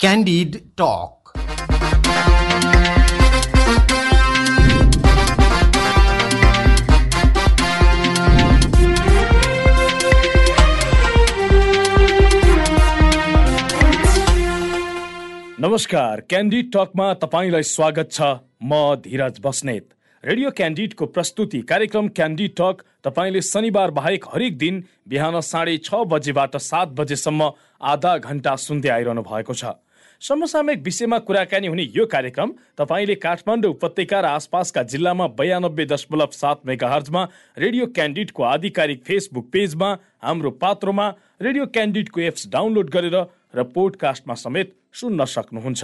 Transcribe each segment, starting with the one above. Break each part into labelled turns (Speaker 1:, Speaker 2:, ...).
Speaker 1: Candid Talk.
Speaker 2: नमस्कार candid टकमा तपाईँलाई स्वागत छ। म धीरज बस्नेत। रेडियो क्यान्डिडको प्रस्तुति कार्यक्रम क्यान्डिड टक तपाईँले शनिबार बाहेक हरेक दिन बिहान साढे छ बजेबाट सात बजेसम्म आधा घन्टा सुन्दै आइरहनु भएको छ। समसामयिक विषयमा कुराकानी हुने यो कार्यक्रम तपाईँले काठमाडौँ उपत्यका र आसपासका जिल्लामा बयानब्बे दशमलव सात मेगा हर्जमा रेडियो क्यान्डिडको आधिकारिक फेसबुक पेजमा हाम्रो पात्रोमा रेडियो क्यान्डिडको एप्स डाउनलोड गरेर र पोडकास्टमा समेत सुन्न सक्नुहुन्छ।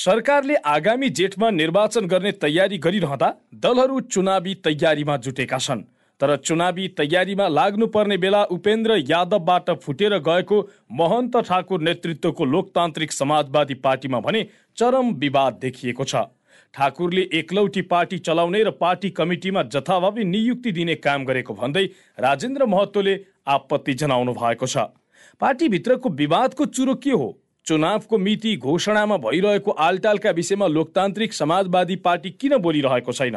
Speaker 2: सरकारले आगामी जेठमा निर्वाचन गर्ने तयारी गरिरहँदा दलहरू चुनावी तयारीमा जुटेका छन्। तर चुनावी तयारीमा लाग्नुपर्ने बेला उपेन्द्र यादवबाट फुटेर गएको महन्त ठाकुर नेतृत्वको लोकतान्त्रिक समाजवादी पार्टीमा भने चरम विवाद देखिएको छ। ठाकुरले एकलौटी पार्टी चलाउने र पार्टी कमिटीमा जथाभावी नियुक्ति दिने काम गरेको भन्दै राजेन्द्र महतोले आपत्ति जनाउनु भएको छ। पार्टीभित्रको विवादको चुरो के हो? चुनावको मिति घोषणामा भइरहेको आलटालका विषयमा लोकतान्त्रिक समाजवादी पार्टी किन बोलिरहेको छैन?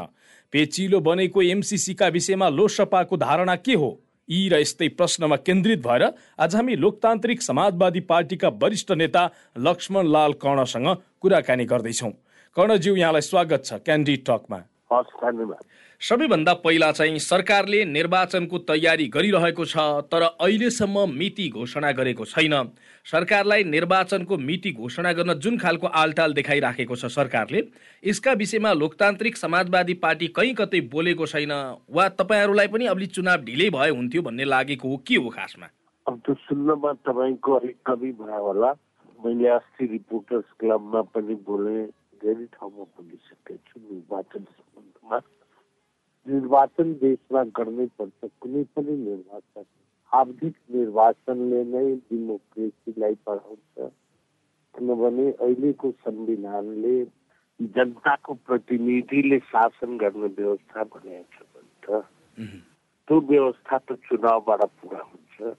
Speaker 2: पेचिलो बनेको एमसिसीका विषयमा लोकसभाको धारणा के हो? यी र यस्तै प्रश्नमा केन्द्रित भएर आज हामी लोकतान्त्रिक समाजवादी पार्टीका वरिष्ठ नेता लक्ष्मण लाल कर्णसँग कुराकानी गर्दैछौँ। कर्णज्यू यहाँलाई स्वागत छ क्यान्डी टकमा।
Speaker 3: धन्यवाद।
Speaker 2: सबैभन्दा पहिला चाहिँ सरकारले निर्वाचनको तयारी गरिरहेको छ तर अहिलेसम्म मिति घोषणा गरेको छैन। सरकारलाई निर्वाचनको मिति घोषणा गर्न जुन खालको आलटाल देखाइराखेको छ सरकारले यसका विषयमा लोकतान्त्रिक समाजवादी पार्टी कहीँ कतै बोलेको छैन वा तपाईँहरूलाई पनि अब चुनाव ढिलै भयो हुन्थ्यो भन्ने लागेको हो के हो खासमा?
Speaker 3: अब त्यो सुन्नमा तपाईँको अलिक कमी भयो होला। मैले अस्ति रिपोर्टर्स क्लबमा पनि बोले धेरै ठाउँमा बोलिसकेको छु निर्वाचन सम्बन्धमा। निर्वाचन देशमा गर्नै पर्छ कुनै पनि निर्वाचन। हार्दिक निर्वाचनले नै डेमोक्रेसीलाई बढाउँछ किनभने अहिलेको संविधानले जनताको प्रतिनिधिले शासन गर्ने व्यवस्था भनेको छ भने त त्यो व्यवस्था त चुनावबाट पुरा हुन्छ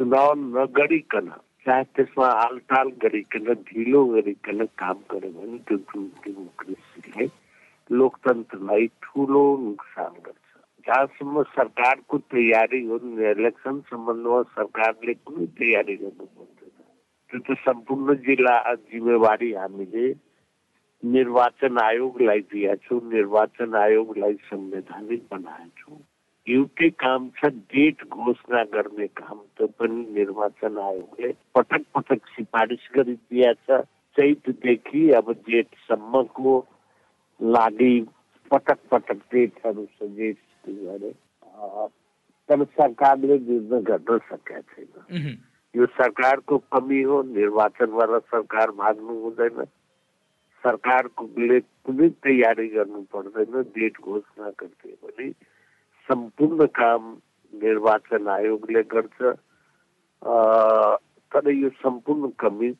Speaker 3: चुनाव नगरिकन चाहे त्यसमा आलटाल गरिकन ढिलो गरिकन काम गर्यो भने त्यो डेमोक्रेसीले लोकतन्त्रलाई ठुलो नोक्सान गर्छ। जहाँसम्म सरकारको तयारी हो इलेक्सन सम्बन्धमा सरकारले कुनै तयारी गर्नु पर्दैन। त्यो त सम्पूर्ण जिल्ला जिम्मेवारी हामीले निर्वाचन आयोगलाई दिएका छौँ निर्वाचन आयोगलाई संवैधानिक बनाएका छौँ। एउटै काम छ डेट घोषणा गर्ने काम त पनि निर्वाचन आयोगले पटक पटक सिफारिस गरिदिएछ। चैतदेखि अब जेठसम्मको लागि पटक पटक डेटहरू सजेस्ट गरे तर सरकारले निर्णय गर्न सकेका छैन। यो सरकारको कमी हो निर्वाचनबाट सरकार भाग्नु हुँदैन। सरकारकोले कुनै तयारी गर्नु पर्दैन डेट घोषणा गरिदियो भने सम्पूर्ण काम निर्वाचन आयोगले गर्छ। तर यो सम्पूर्ण कमी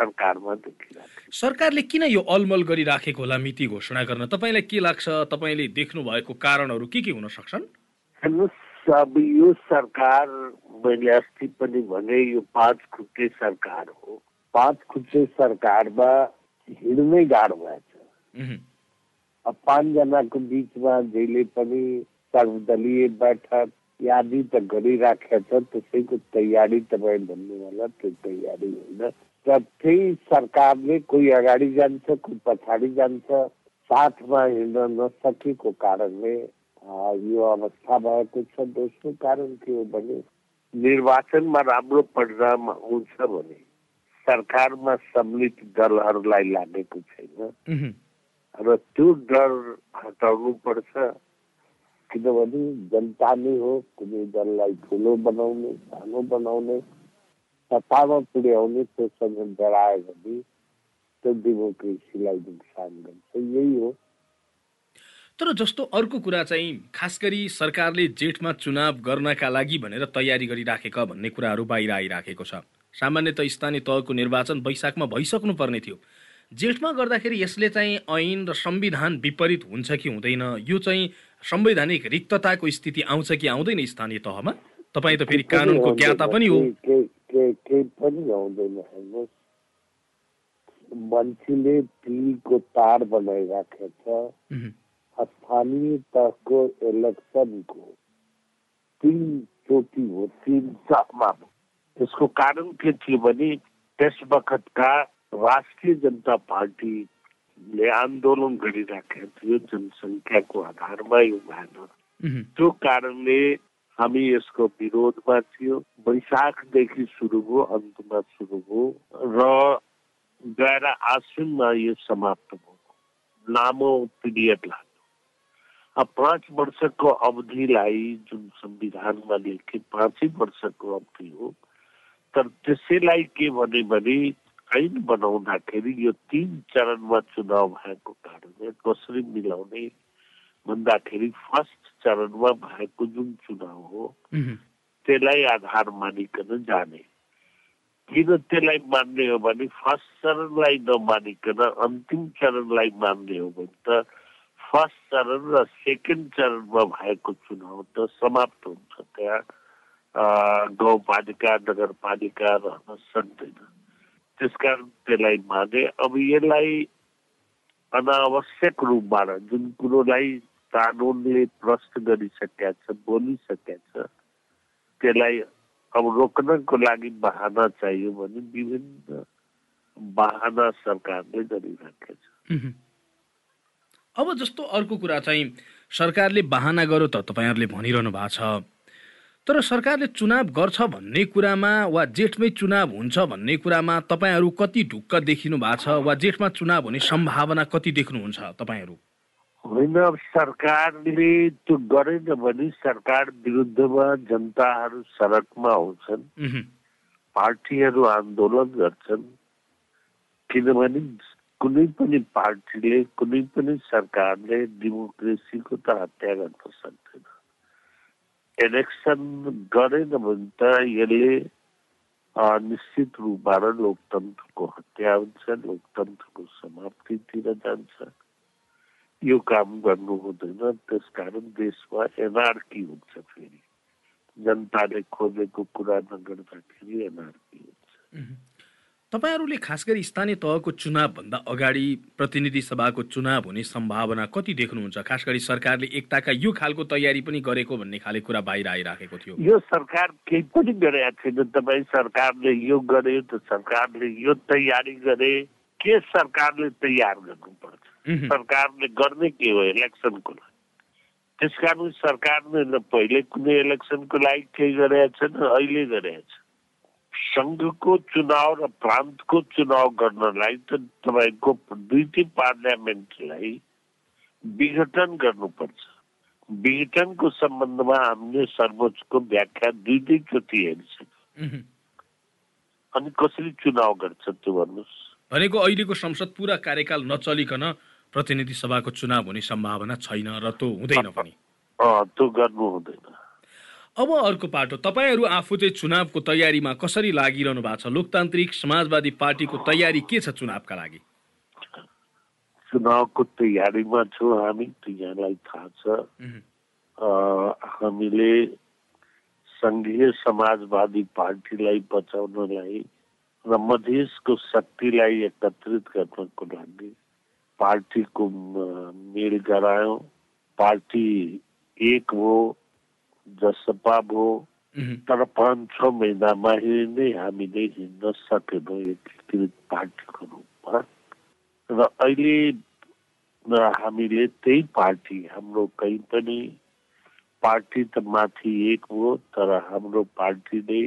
Speaker 3: सरकारमा देखिरहेको
Speaker 2: सरकारले किन यो अलमल गरिराखेको होला मिति घोषणा गर्न? तपाईँलाई के लाग्छ? तपाईँले देख्नु भएको कारणहरू के के हुन सक्छन्?
Speaker 3: हेर्नुहोस् अब यो सरकार मैले अस्ति पनि भने यो पाँच खुट्टे सरकार हो। पाँच खुट्टे सरकारमा हिँड्नै गाह्रो भएछ। अब पाँचजनाको बिचमा जहिले पनि सर्वदलीय बैठक आदि त गरिराखेको छ त्यसैको तयारी तपाईँ भन्नु होला त्यो तयारी होइन। र त्यही सरकारले कोही अगाडि जान्छ कोही पछाडि जान्छ साथमा हिँड्न नसकेको कारणले यो अवस्था भएको छ दोस्रो कारण के हो भने निर्वाचनमा राम्रो परिणाम आउँछ भने सरकारमा सम्मिलित दलहरूलाई लागेको छैन। र त्यो डर हटाउनु पर्छ किनभने जनता नै हो कुनै दललाई ठुलो बनाउने सानो बनाउने सत्तामा पुर्याउने त्योसँग डरायो भने त्यो डेमोक्रेसीलाई नुकसान गर्छ। यही हो।
Speaker 2: तर जस्तो अर्को कुरा चाहिँ खास गरी सरकारले जेठमा चुनाव गर्नका लागि भनेर तयारी गरिराखेका भन्ने कुराहरू बाहिर आइराखेको छ। सामान्यत स्थानीय तहको निर्वाचन वैशाखमा भइसक्नु पर्ने थियो। जेठमा गर्दाखेरि यसले चाहिँ ऐन र संविधान विपरीत हुन्छ कि हुँदैन? यो चाहिँ संवैधानिक रिक्तताको स्थिति आउँछ कि आउँदैन स्थानीय तहमा? तपाईँ त फेरि कानुनको ज्ञाता पनि हो।
Speaker 3: केही पनि आउँदैन हेर्नुहोस्। मान्छेले टिभीको तार बनाइराखेको छ स्थानीय तहको इलेक्सनको तिनचोटि हो तिन चकमा त्यसको कारण के थियो भने त्यस बखतका राष्ट्रिय जनता पार्टीले आन्दोलन गरिराखेको थियो जनसङ्ख्याको आधारमा यो भएन। त्यो कारणले हामी यसको विरोधमा थियो। वैशाखदेखि सुरु भयो अन्तमा सुरु भयो र गएर आश्विनमा यो समाप्त भयो। लामो पिरियड लाग्यो। अब पाँच वर्षको अवधिलाई जुन संविधानमा लेखे पाँचै वर्षको अवधि हो तर त्यसैलाई के भने भने ऐन बनाउँदाखेरि यो तिन चरणमा चुनाव भएको कारणले कसरी मिलाउने भन्दाखेरि फर्स्ट चरणमा भएको जुन चुनाव हो त्यसलाई आधार मानिकन जाने किन त्यसलाई मान्ने हो भने फर्स्ट चरणलाई नमानिकन अन्तिम चरणलाई मान्ने हो भने त फर्स्ट चरण र सेकेन्ड चरणमा भएको चुनाव त समाप्त हुन्छ त्यहाँ गाउँपालिका नगरपालिका रहन सक्दैन त्यसकारण त्यसलाई माने अब यसलाई अनावश्यक रूपबाट जुन कुरोलाई कानुनले प्रश्न गरिसकेका छ बोलिसकेका छ। त्यसलाई अब रोक्नको लागि बहाना चाहियो भने विभिन्न बहाना सरकारले गरिराखेको छ।
Speaker 2: अब जस्तो अर्को कुरा चाहिँ सरकारले बाहना गर्यो त तपाईँहरूले भनिरहनु भएको छ। तर सरकारले चुनाव गर्छ भन्ने कुरामा वा जेठमै चुनाव हुन्छ भन्ने कुरामा तपाईँहरू कति ढुक्क देखिनु भएको छ वा जेठमा चुनाव हुने सम्भावना कति देख्नुहुन्छ तपाईँहरू?
Speaker 3: होइन अब सरकारले त्यो गरेन भने सरकार विरुद्धमा जनताहरू सडकमा आउँछन् पार्टीहरू आन्दोलन गर्छन् किनभने कुनै पनि पार्टीले कुनै पनि सरकारले डेमोक्रेसीको त हत्या गर्न सक्दैन। इलेक्सन गरेन भने त यसले निश्चित रूपबाट लोकतन्त्रको हत्या हुन्छ लोकतन्त्रको समाप्तितिर जान्छ। यो काम गर्नु हुँदैन त्यसकारण देशमा एनआरकी हुन्छ फेरि जनताले खोजेको कुरा नगर्दाखेरि एनआरकी हुन्छ
Speaker 2: तपाईँहरूले खास गरी स्थानीय तहको चुनावभन्दा अगाडि प्रतिनिधि सभाको चुनाव हुने सम्भावना कति देख्नुहुन्छ? खास गरी सरकारले एकताका यो खालको तयारी पनि गरेको भन्ने खाले कुरा बाहिर आइराखेको थियो।
Speaker 3: यो सरकार केही पनि गरेका छैन। तपाईँ सरकारले यो गर्यो त सरकारले यो तयारी गरे के सरकारले तयार गर्नुपर्छ? सरकारले गर्ने के हो इलेक्सनको लागि? त्यस कारण सरकारले पहिले कुनै इलेक्सनको लागि केही गरेका छैन अहिले गरेका छ सङ्घको चुनाव र प्रान्तको चुनाव गर्नलाई त तपाईँको दुईटै पार्लियामेन्टलाई विघटन गर्नुपर्छ। विघटनको सम्बन्धमा हामीले सर्वोच्चको व्याख्या दुईटैचोटि हेरिसक्यौँ। अनि कसरी चुनाव गर्छ त्यो भन्नुहोस्?
Speaker 2: भनेको अहिलेको संसद पुरा कार्यकाल नचलिकन प्रतिनिधि सभाको चुनाव हुने सम्भावना छैन र त्यो हुँदैन पनि।
Speaker 3: त्यो गर्नु हुँदैन।
Speaker 2: अब अर्को पाटो तपाईँहरू आफू चाहिँ चुनावको तयारीमा कसरी लागिरहनु भएको छ? लोकतान्त्रिक समाजवादी पार्टीको तयारी के छ चुनावका लागि?
Speaker 3: चुनावको तयारीमा छौँ हामी यहाँलाई थाहा छ। हामीले सङ्घीय समाजवादी पार्टीलाई बचाउनलाई र मधेसको शक्तिलाई एकत्रित गर्नको लागि पार्टीको मेल गरायौँ पार्टी एक हो जसपा भयो तर पाँच छ महिनामा नै हामीले हिँड्न सकेनौँ एकीकृत पार्टीको रूपमा र अहिले हामीले त्यही पार्टी हाम्रो कहीँ पनि पार्टी त माथि एक हो तर हाम्रो पार्टीले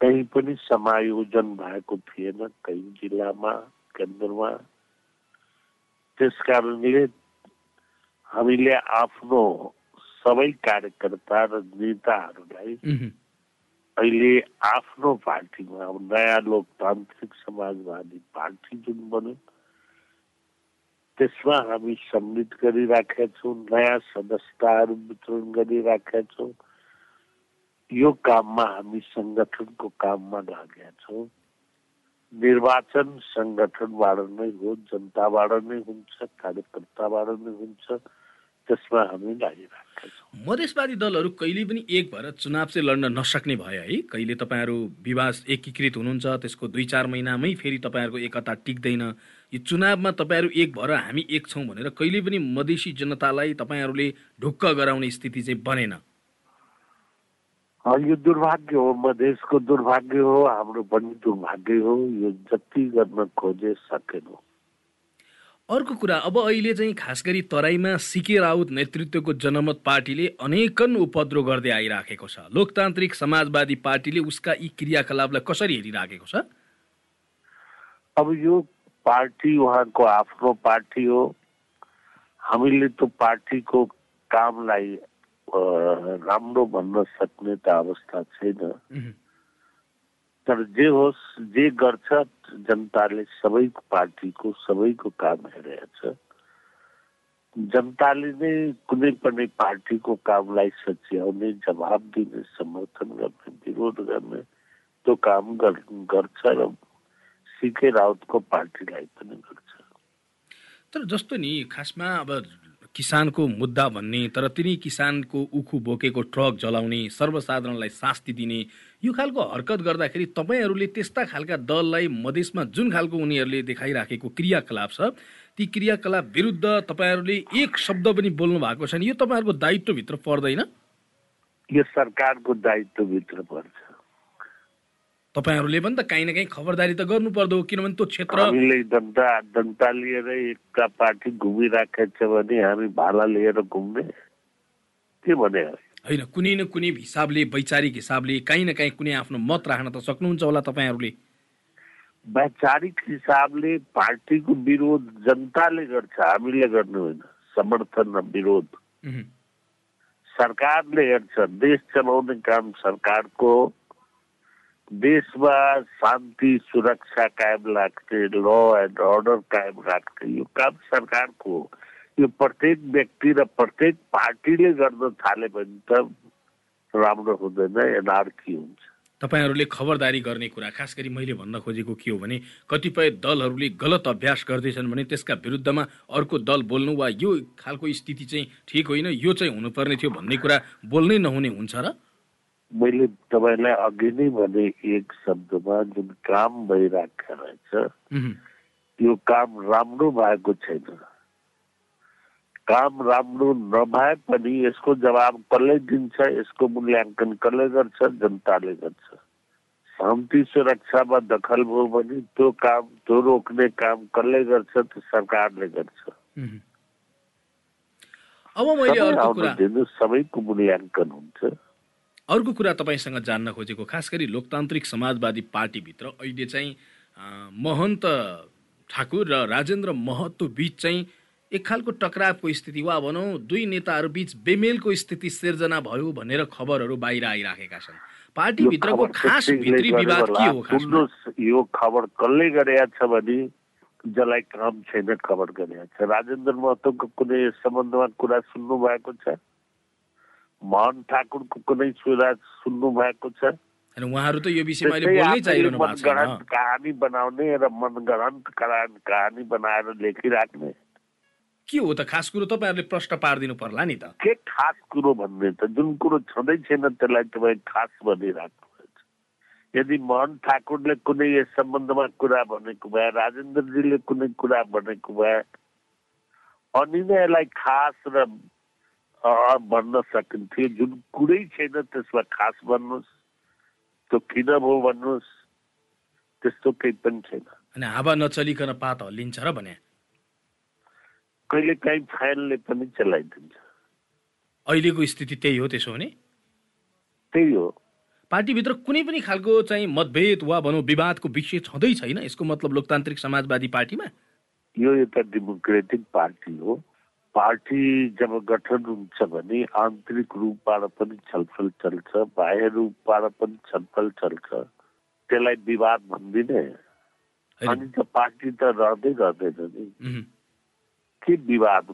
Speaker 3: कहीँ पनि समायोजन भएको थिएन कहीँ जिल्लामा केन्द्रमा। त्यस कारणले हामीले आफ्नो सबै कार्यकर्ता र नेताहरूलाई अहिले आफ्नो पार्टीमा अब नयाँ लोकतान्त्रिक समाजवादी पार्टी जुन बन्यो त्यसमा हामी सम्मिलित गरिराखेका छौँ नयाँ सदस्यताहरू वितरण गरिराखेका छौँ। यो काममा हामी सङ्गठनको काममा लागेका छौँ। निर्वाचन सङ्गठनबाट नै हो जनताबाट नै हुन्छ कार्यकर्ताबाट नै हुन्छ त्यसमा हामी लागिरहेका छौँ।
Speaker 2: मधेसवादी दलहरू कहिले पनि एक भएर चुनाव चाहिँ लड्न नसक्ने भयो है। कहिले तपाईँहरू विवाद एकीकृत हुनुहुन्छ त्यसको दुई चार महिनामै फेरि तपाईँहरूको एकता टिक्दैन। यो चुनावमा तपाईँहरू एक भएर हामी एक छौँ भनेर कहिले पनि मधेसी जनतालाई तपाईँहरूले ढुक्क गराउने स्थिति चाहिँ बनेन।
Speaker 3: यो दुर्भाग्य हो मधेसको दुर्भाग्य हो हाम्रो पनि दुर्भाग्य हो यो जति गर्न खोजे सकेन।
Speaker 2: अर्को कुरा अब अहिले चाहिँ खास गरी तराईमा सिके राउत नेतृत्वको जनमत पार्टीले अनेकन उपद्रो गर्दै आइराखेको छ। लोकतान्त्रिक समाजवादी पार्टीले उसका यी क्रियाकलापलाई कसरी हेरिराखेको छ?
Speaker 3: अब यो पार्टी उहाँको आफ्नो पार्टी हो। हामीले त्यो पार्टीको कामलाई राम्रो भन्न सक्ने त अवस्था छैन। तर जे होस् जे गर्छ जनताले सबै पार्टीको सबैको काम हेरेछ। जनताले नै कुनै पनि पार्टीको कामलाई सच्याउने जवाब दिने समर्थन गर्ने विरोध गर्ने त्यो काम गर्छ र सिके राउतको पार्टीलाई पनि गर्छ।
Speaker 2: तर जस्तो नि खासमा अब किसानको मुद्दा भन्ने तर तिनी किसानको उखु बोकेको ट्रक जलाउने सर्वसाधारणलाई शास्ति दिने यो खालको हरकत गर्दाखेरि तपाईँहरूले त्यस्ता खालका दललाई मधेसमा जुन खालको उनीहरूले देखाइराखेको क्रियाकलाप छ ती क्रियाकलाप विरुद्ध तपाईँहरूले एक शब्द पनि बोल्नु भएको छैन। यो तपाईँहरूको दायित्वभित्र पर्दैन?
Speaker 3: यो सरकारको दायित्वभित्र पर्छ।
Speaker 2: तपाईँहरूले पनि त काहीँ न काहीँ खबरदारी त गर्नु पर्दो किनभने त्यो क्षेत्र
Speaker 3: हामीले जनता जनता लिएर एकता पार्टी घुमिराखेको छ भने हामी भाला लिएर घुम्ने। के भने
Speaker 2: होइन कुनै न कुनै हिसाबले वैचारिक हिसाबले काहीँ न काहीँ कुनै आफ्नो मत राख्न त सक्नुहुन्छ होला तपाईँहरूले।
Speaker 3: वैचारिक हिसाबले पार्टीको विरोध जनताले गर्छ हामीले गर्नु होइन। समर्थन र विरोध। सरकारले हेर्छ देश चलाउने काम सरकारको देशमा शान्ति सुरक्षा कायम राख्ने ल एन्ड अर्डर कायम राख्ने यो काम सरकारको यो प्रत्येक व्यक्ति र प्रत्येक पार्टीले गर्न थाल्यो भने त राम्रो हुँदैन एनआरकी हुन्छ।
Speaker 2: तपाईँहरूले खबरदारी गर्ने कुरा खास गरी मैले भन्न खोजेको के हो भने कतिपय दलहरूले गलत अभ्यास गर्दैछन् भने त्यसका विरुद्धमा अर्को दल बोल्नु वा यो खालको स्थिति चाहिँ ठिक होइन यो चाहिँ हुनुपर्ने थियो भन्ने कुरा बोल्नै नहुने हुन्छ र?
Speaker 3: मैले तपाईँलाई अघि नै भने एक शब्दमा जुन काम भइरहेको रहेछ त्यो काम राम्रो भएको छैन। काम राम्रो नभए पनि यसको जवाब कसले दिन्छ यसको मूल्याङ्कन कसले गर्छ जनताले गर्छ। शान्ति सुरक्षामा दखल भयो भने त्यो काम त्यो रोक्ने काम कसले गर्छ त्यो सरकारले गर्छ।
Speaker 2: अब मैले
Speaker 3: सबैको मूल्याङ्कन हुन्छ।
Speaker 2: अर्को कुरा तपाईँसँग जान्न खोजेको खास गरी लोकतान्त्रिक समाजवादी पार्टीभित्र अहिले चाहिँ महन्त ठाकुर र राजेन्द्र महतो बिच चाहिँ एक खालको टक्रावको स्थिति वा भनौँ दुई नेताहरू बिच बेमेलको स्थिति सिर्जना भयो भनेर खबरहरू बाहिर आइराखेका छन्। पार्टीभित्रको खास भित्री विवाद के हो
Speaker 3: यो खबर कसले गरेका छ भने जसलाई काम छैन खबर गरेका छ राजेन्द्र महतोको कुनै सम्बन्धमा कुरा सुन्नु भएको छ? मोहन ठाकुरको कुनै कुरा सुन्नु भएको छ?
Speaker 2: उहाँहरू त यो विषयमा कहानी
Speaker 3: बनाउने र मनगढन्त कहानी बनाएर लेखिराख्ने।
Speaker 2: के हो त? खास कुरो तपाईँहरूले प्रश्न पारिदिनु पर्ला नि त।
Speaker 3: के खास कुरो भन्ने त? जुन कुरो छँदै छैन त्यसलाई तपाईँ खास भनिराख्नु यदि मोहन ठाकुरले कुनै यस सम्बन्धमा कुरा भनेको भए राजेन्द्रजीले कुनै कुरा भनेको भए अनि नै यसलाई खास र भन्न सकिन्थ्यो जुन कुरै छैन त्यसमा खास भन्नुहोस् त्यो किन भयो भन्नुहोस् त्यस्तो केही पनि छैन।
Speaker 2: अनि हावा नचलिकन पात हल्लिन्छ र भने?
Speaker 3: कहिले काहीँ फ्यानले पनि चलाइदिन्छ।
Speaker 2: अहिलेको स्थिति त्यही हो त्यसो भने?
Speaker 3: त्यही हो।
Speaker 2: पार्टीभित्र कुनै पनि खालको चाहिँ मतभेद वा भनौँ विवादको विषय छँदै छैन? यसको मतलब लोकतान्त्रिक समाजवादी पार्टीमा?
Speaker 3: यो एउटा डेमोक्रेटिक पार्टी हो। पार्टी जब गठन हुन्छ भने आन्तरिक रूपबाट पनि छलफल चल्छ बाह्य रूपबाट पनि छलफल चल्छ। त्यसलाई विवाद भन्दिनँ। अनि त पार्टी त रहँदै रहँदैन नि। के विवाद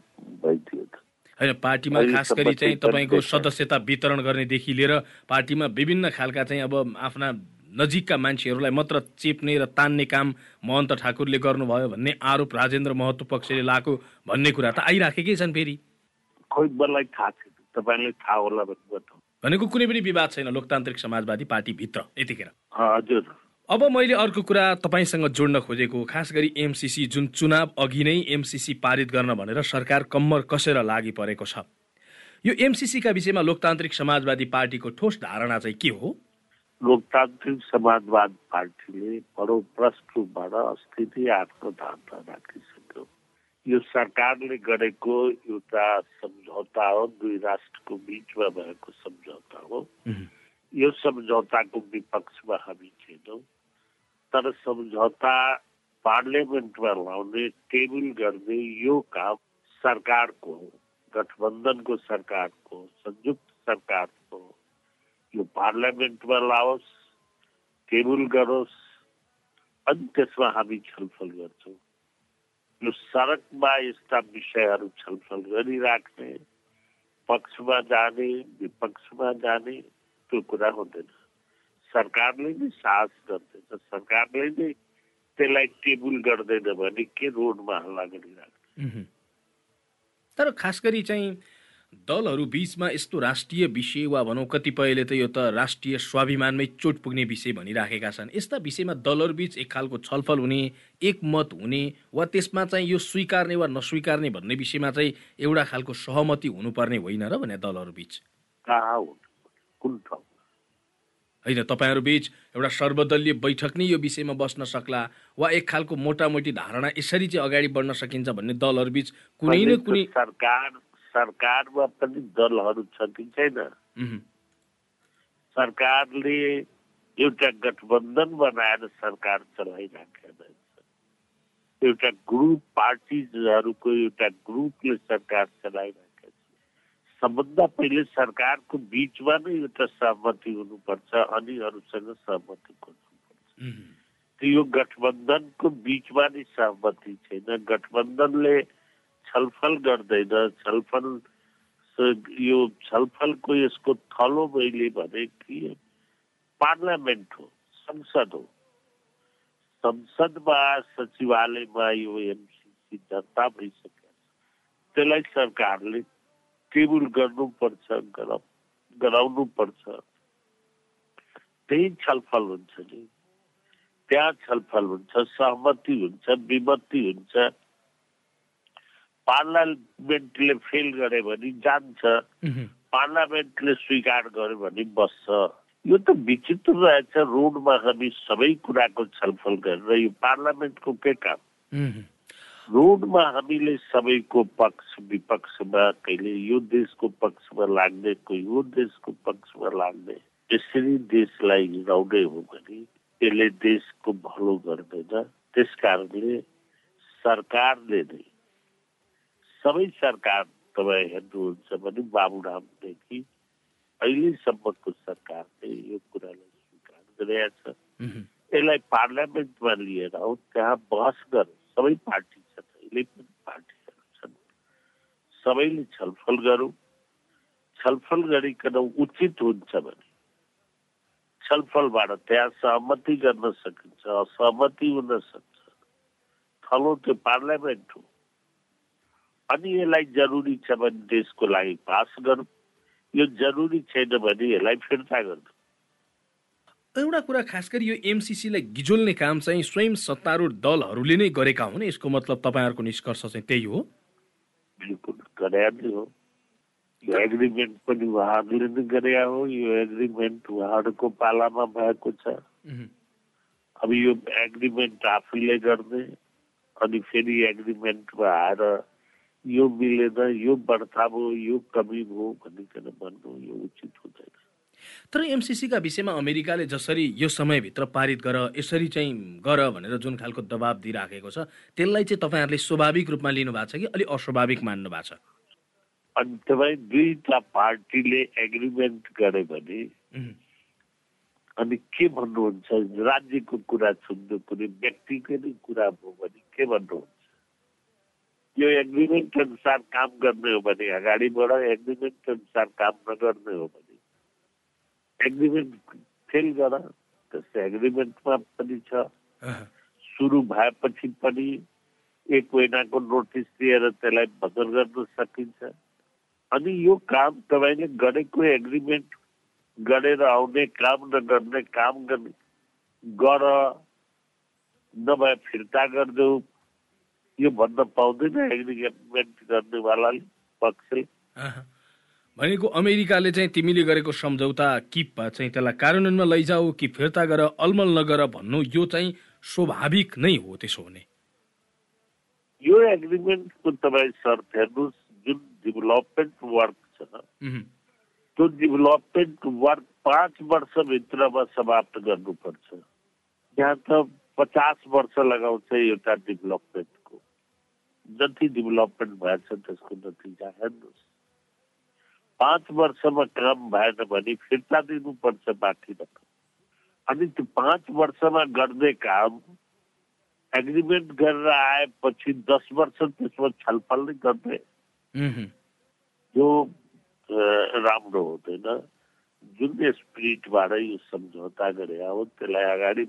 Speaker 3: भइदियो त?
Speaker 2: होइन पार्टीमा खास गरी चाहिँ तपाईँको सदस्यता वितरण गर्नेदेखि लिएर पार्टीमा विभिन्न खालका चाहिँ अब आफ्ना नजिकका मान्छेहरूलाई मात्र चेप्ने र तान्ने काम महन्त ठाकुरले गर्नुभयो भन्ने आरोप राजेन्द्र महत्व पक्षले लाएको भन्ने कुरा त आइराखेकै छन् फेरि।
Speaker 3: खोइ मलाई थाहा छैन तपाईँलाई थाहा होला भने बताउँ
Speaker 2: भनेको कुनै पनि विवाद छैन लोकतान्त्रिक समाजवादी पार्टीभित्र यतिखेर।
Speaker 3: हजुर।
Speaker 2: अब मैले अर्को कुरा तपाईँसँग जोड्न खोजेको खास गरी एमसिसी जुन चुनाव अघि नै एमसिसी पारित गर्न भनेर सरकार कम्मर कसेर लागि परेको छ। यो एमसिसीका विषयमा लोकतान्त्रिक समाजवादी पार्टीको ठोस धारणा चाहिँ के हो?
Speaker 3: लोकतान्त्रिक समाजवाद पार्टीले बडो प्रष्ट रूपबाट अस्थिति आफ्नो धारणा राखिसक्यो। यो सरकारले गरेको एउटा सम्झौता हो दुई राष्ट्रको बिचमा भएको सम्झौता हो। यो सम्झौताको विपक्षमा हामी छैनौँ तर सम्झौता पार्लियामेन्टमा लाउने टेबल गर्ने यो काम सरकारको गठबन्धनको सरकारको संयुक्त सरकारको यो पार्लियामेन्टमा लाओस् टेबल गरोस् अनि त्यसमा हामी छलफल गर्छौँ। यो सडकमा यस्ता विषयहरू छलफल गरिराख्ने पक्षमा जाने विपक्षमा जाने त्यो कुरा हुँदैन। सरकारले नै साहस गर्दैन। सरकारले नै त्यसलाई टेबल गर्दैन भने के रोडमा हल्ला गरिराख्ने?
Speaker 2: तर खास गरी चाहिँ दलहरू बिचमा यस्तो राष्ट्रिय विषय वा भनौँ कतिपयले त यो त राष्ट्रिय स्वाभिमानमै चोट पुग्ने विषय भनिराखेका छन्। यस्ता विषयमा दलहरू बिच एक खालको छलफल हुने एकमत हुने वा त्यसमा चाहिँ यो स्वीकार्ने वा नस्वीकार्ने भन्ने विषयमा चाहिँ एउटा खालको सहमति हुनुपर्ने होइन र भने दलहरू बिच? होइन तपाईँहरू बिच एउटा सर्वदलीय बैठक नै यो विषयमा बस्न सक्ला वा एक खालको मोटामोटी धारणा यसरी चाहिँ अगाडि बढ्न सकिन्छ भन्ने दलहरू बिच कुनै न कुनै
Speaker 3: सरकार सरकारमा पनि दलहरू छ कि छैन सरकारले एउटा गठबन्धन बनाएर सरकार चलाइराखेको छ एउटा ग्रुप पार्टिजहरूको एउटा ग्रुपले सरकार चलाइराखेको छ। सबभन्दा पहिले सरकारको बिचमा नै एउटा सहमति हुनुपर्छ अरूसँग सहमति खोज्नुपर्छ। यो गठबन्धनको बिचमा नै सहमति छैन। गठबन्धनले छलफल गर्दैन छलफल यो छलफलको यसको थलो मैले भने कि पार्लियामेन्ट हो संसद हो। संसदमा सचिवालयमा यो एमसिसी दर्ता भइसकेको छ। त्यसलाई सरकारले टेबल गर्नुपर्छ गराउनु पर्छ त्यही छलफल हुन्छ नि। त्यहाँ छलफल हुन्छ सहमति हुन्छ विमति हुन्छ। पार्लियामेन्टले फेल गर्यो भने जान्छ। पार्लियामेन्टले स्वीकार गर्यो भने बस्छ। यो त विचित्र रहेछ। रोडमा हामी सबै कुराको छलफल गरेर यो पार्लियामेन्टको के काम? रोडमा हामीले सबैको पक्ष विपक्षमा कहिले यो देशको पक्षमा लाग्ने कोही यो देशको पक्षमा लाग्ने यसरी देशलाई हिँडाउने हो भने यसले देशको भलो गर्दैन। त्यस कारणले सरकारले नै सबै सरकार तपाईँ हेर्नुहुन्छ भने बाबुरामदेखि अहिलेसम्मको सरकारले यो कुरालाई स्वीकार गरेका छ। यसलाई पार्लियामेन्टमा लिएर आऊ त्यहाँ बहस गर। सबै पार्टी छन् अहिले पनि पार्टीहरू छन्। सबैले छलफल गरौँ। छलफल गरिकन उचित हुन्छ भने छलफलबाट त्यहाँ सहमति गर्न सकिन्छ असहमति हुन सक्छ। थलो त्यो पार्लियामेन्ट हो। अनि यसलाई जरुरी छ भने देशको लागि पास गरौँ। यो जरुरी छैन भने यसलाई फिर्ता गर्नु।
Speaker 2: एउटा कुरा खास गरी यो एमसिसीलाई गिजोल्ने काम चाहिँ स्वयं सत्तारूढ दलहरूले नै गरेका हुन्। यसको मतलब तपाईँहरूको निष्कर्ष चाहिँ त्यही हो।
Speaker 3: बिल्कुल गरे नै हो। यो एग्रिमेन्ट पनि उहाँहरूले नै गरे हो। यो एग्रिमेन्ट उहाँहरूको पालामा भएको छ। अब यो एग्रिमेन्ट आफैले गर्ने अनि फेरि एग्रिमेन्टमा आएर यो मिलेन यो बढ्ता भयो यो कमी भयो भनिकन भन्नु यो उचित हुँदैन।
Speaker 2: तर एमसिसीका विषयमा अमेरिकाले जसरी यो समयभित्र पारित गर यसरी चाहिँ गर भनेर जुन खालको दबाब दिइराखेको छ त्यसलाई चाहिँ तपाईँहरूले स्वाभाविक रूपमा लिनु भएको छ कि अलिक अस्वाभाविक मान्नु भएको छ?
Speaker 3: अनि तपाईँ दुईटा पार्टीले एग्रिमेन्ट गरे भने अनि के भन्नुहुन्छ? राज्यको कुरा छुट्नु कुनै व्यक्तिको कुरा भयो भने के भन्नुहुन्छ? यो एग्रिमेन्ट अनुसार काम गर्ने हो भने अगाडि बढ एग्रिमेन्ट अनुसार काम नगर्ने हो भने। एग्रिमेन्ट फेल गर त्यस्तो एग्रिमेन्टमा पनि छ। सुरु भएपछि पनि एक महिनाको नोटिस दिएर त्यसलाई बदल गर्न सकिन्छ। अनि यो काम तपाईँले गरेको एग्रिमेन्ट गरेर आउने काम नगर्ने काम गर्ने गर नभए फिर्ता गरिदेऊ। यो भन्न पाउँदैन एग्रिमेन्ट गर्नेवालाले पक्षले।
Speaker 2: भनेको अमेरिकाले चाहिँ तिमीले गरेको सम्झौता कि चाहिँ त्यसलाई कार्यान्वयनमा लैजाऊ कि फिर्ता गर अलमल नगर भन्नु यो चाहिँ स्वाभाविक नै हो त्यसो हुने
Speaker 3: यो एग्रिमेन्टको तपाईँ शर्त हेर्नुहोस् जुन डेभलपमेन्ट वर्क छ त्यो डेभलपमेन्ट वर्क पाँच वर्षभित्रमा समाप्त गर्नुपर्छ। यहाँ त पचास वर्ष लगाउँछ एउटा जति डेभलपमेन्ट भएछ त्यसको नतिजा हेर्नुहोस् पाँच वर्षमा काम भएन भने फिर्ता दिनुपर्छ बाँकी रकम अनि त्यो पाँच वर्षमा गर्ने काम एग्रिमेन्ट गरेर आएपछि दस वर्ष त्यसमा छलफल नै गर्ने यो राम्रो हुँदैन जुन स्पिरिटबाट यो सम्झौता गरे हो त्यसलाई अगाडि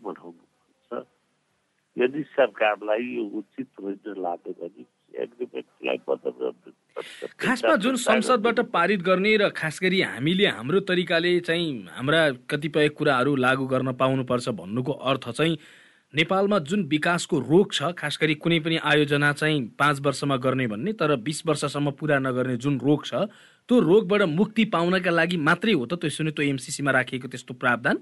Speaker 3: यदि सरकारलाई यो उचित होइन लाग्यो भने
Speaker 2: खासमा जुन संसदबाट पारित गर्ने र खास गरी हामीले हाम्रो तरिकाले चाहिँ हाम्रा कतिपय कुराहरू लागू गर्न पाउनुपर्छ भन्नुको अर्थ चाहिँ नेपालमा जुन विकासको रोग छ खास गरी कुनै पनि आयोजना चाहिँ पाँच वर्षमा गर्ने भन्ने तर बिस वर्षसम्म पुरा नगर्ने जुन रोग छ त्यो रोगबाट मुक्ति पाउनका लागि मात्रै हो त त्यसो नै त्यो एमसिसीमा राखिएको त्यस्तो प्रावधान?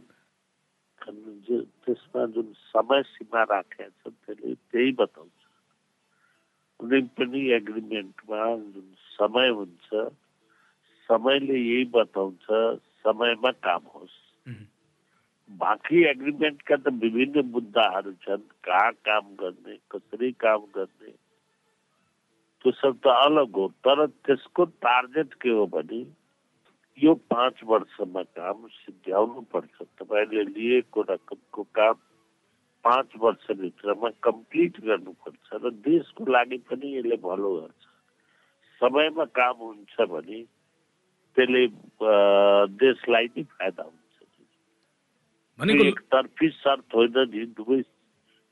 Speaker 3: त्यसमा जुन समय सीमा राखेको छ त्यसले त्यही बताउँछ। कुनै पनि एग्रिमेन्टमा जुन समय हुन्छ समयले यही बताउँछ समयमा काम होस्। बाँकी एग्रिमेन्टका त विभिन्न मुद्दाहरू छन् कहाँ काम गर्ने कसरी काम गर्ने। त्यो सब त अलग हो तर त्यसको टार्गेट के हो भने यो पाँच वर्षमा काम सिद्ध्याउनु पर्छ। तपाईँले लिएको रकमको काम पाँच वर्षभित्रमा कम्प्लिट गर्नुपर्छ र देशको लागि पनि यसले भलो गर्छ। समयमा काम हुन्छ भने त्यसले देशलाई नै फाइदा हुन्छ। एकतर्फी शर्त होइन नि दुवै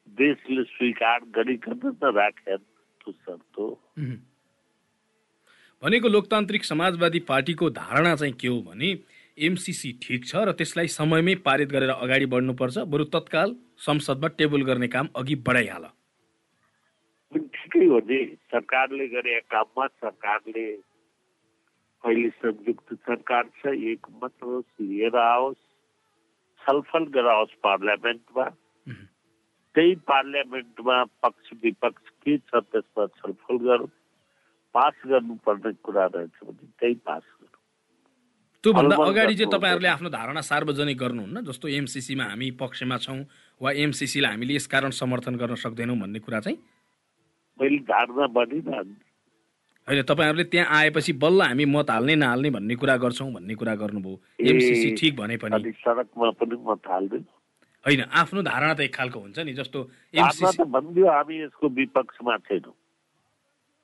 Speaker 3: देशले स्वीकार गरिकन त राखे त्यो शर्त हो।
Speaker 2: भनेको लोकतान्त्रिक समाजवादी पार्टीको धारणा चाहिँ के हो भने एमसिसी ठिक छ र त्यसलाई समयमै पारित गरेर अगाडि बढ्नुपर्छ। बरु तत्काल संसदमा टेबल गर्ने काम अघि बढाइहाल।
Speaker 3: ठिकै हो नि सरकारले गरे काममा सरकारले अहिले संयुक्त सरकार छ एक मात्र लिएर आओस् छलफल गराओस् पार्लियामेन्टमा। त्यही पार्लियामेन्टमा पक्ष विपक्ष के छ त्यसमा छलफल गरौँ। पास गर्नुपर्ने कुरा रहेछ भने त्यही पास गरौँ
Speaker 2: त्योभन्दा अगाडि चाहिँ तपाईँहरूले आफ्नो धारणा सार्वजनिक गर्नुहुन्न जस्तो एमसिसीमा हामी पक्षमा छौँ वा एमसिसीलाई हामीले यस कारण समर्थन गर्न सक्दैनौँ भन्ने कुरा चाहिँ? होइन तपाईँहरूले त्यहाँ आएपछि बल्ल हामी मत हाल्ने नहाल्ने भन्ने कुरा गर्छौँ भन्ने कुरा गर्नुभयो। एमसिसी ठिक भने पनि।
Speaker 3: सडकमा पनि मत हाल्दैन।
Speaker 2: होइन आफ्नो धारणा त एक खालको हुन्छ नि जस्तो
Speaker 3: भनिदियो हामी यसको विपक्षमा छैनौँ।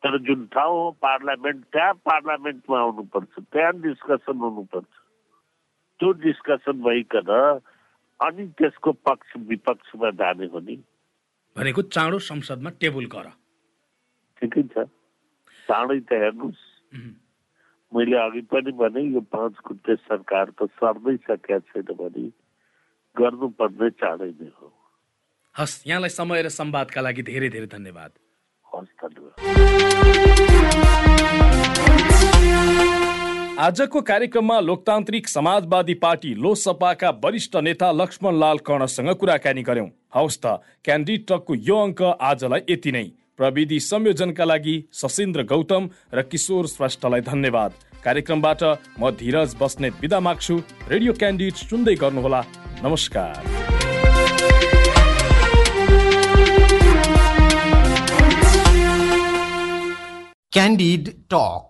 Speaker 3: तर जुन ठाउँ हो पार्लियामेन्ट त्यहाँ पार्लियामेन्टमा आउनुपर्छ त्यहाँ डिस्कसन हुनुपर्छ। त्यो डिस्कसन भइकन अनि त्यसको पक्ष विपक्षमा जाने हो नि।
Speaker 2: भनेको चाँडो संसदमा टेबल गर।
Speaker 3: ठिकै छ। चाँडै त हेर्नुहोस्। मैले अघि पनि भने यो पाँच खुट्टे सरकार त सर्दै सकेका छैन भने गर्नुपर्ने चाँडै नै हो।
Speaker 2: हस् यहाँलाई समय र संवादका लागि धेरै धेरै धन्यवाद।
Speaker 3: हस् धन्यवाद।
Speaker 2: आजको कार्यक्रममा लोकतान्त्रिक समाजवादी पार्टी लोकसपाका वरिष्ठ नेता लक्ष्मण लाल कर्णसँग कुराकानी गर्यौं हवस् त क्यान्डी टकको यो अङ्क आजलाई यति नै। प्रविधि संयोजनका लागि सशिन्द्र गौतम र किशोर श्रेष्ठलाई धन्यवाद। कार्यक्रमबाट म धीरज बस्ने विदा माग्छु। रेडियो क्यान्डिड सुन्दै गर्नुहोला। नमस्कार।
Speaker 1: Candid talk.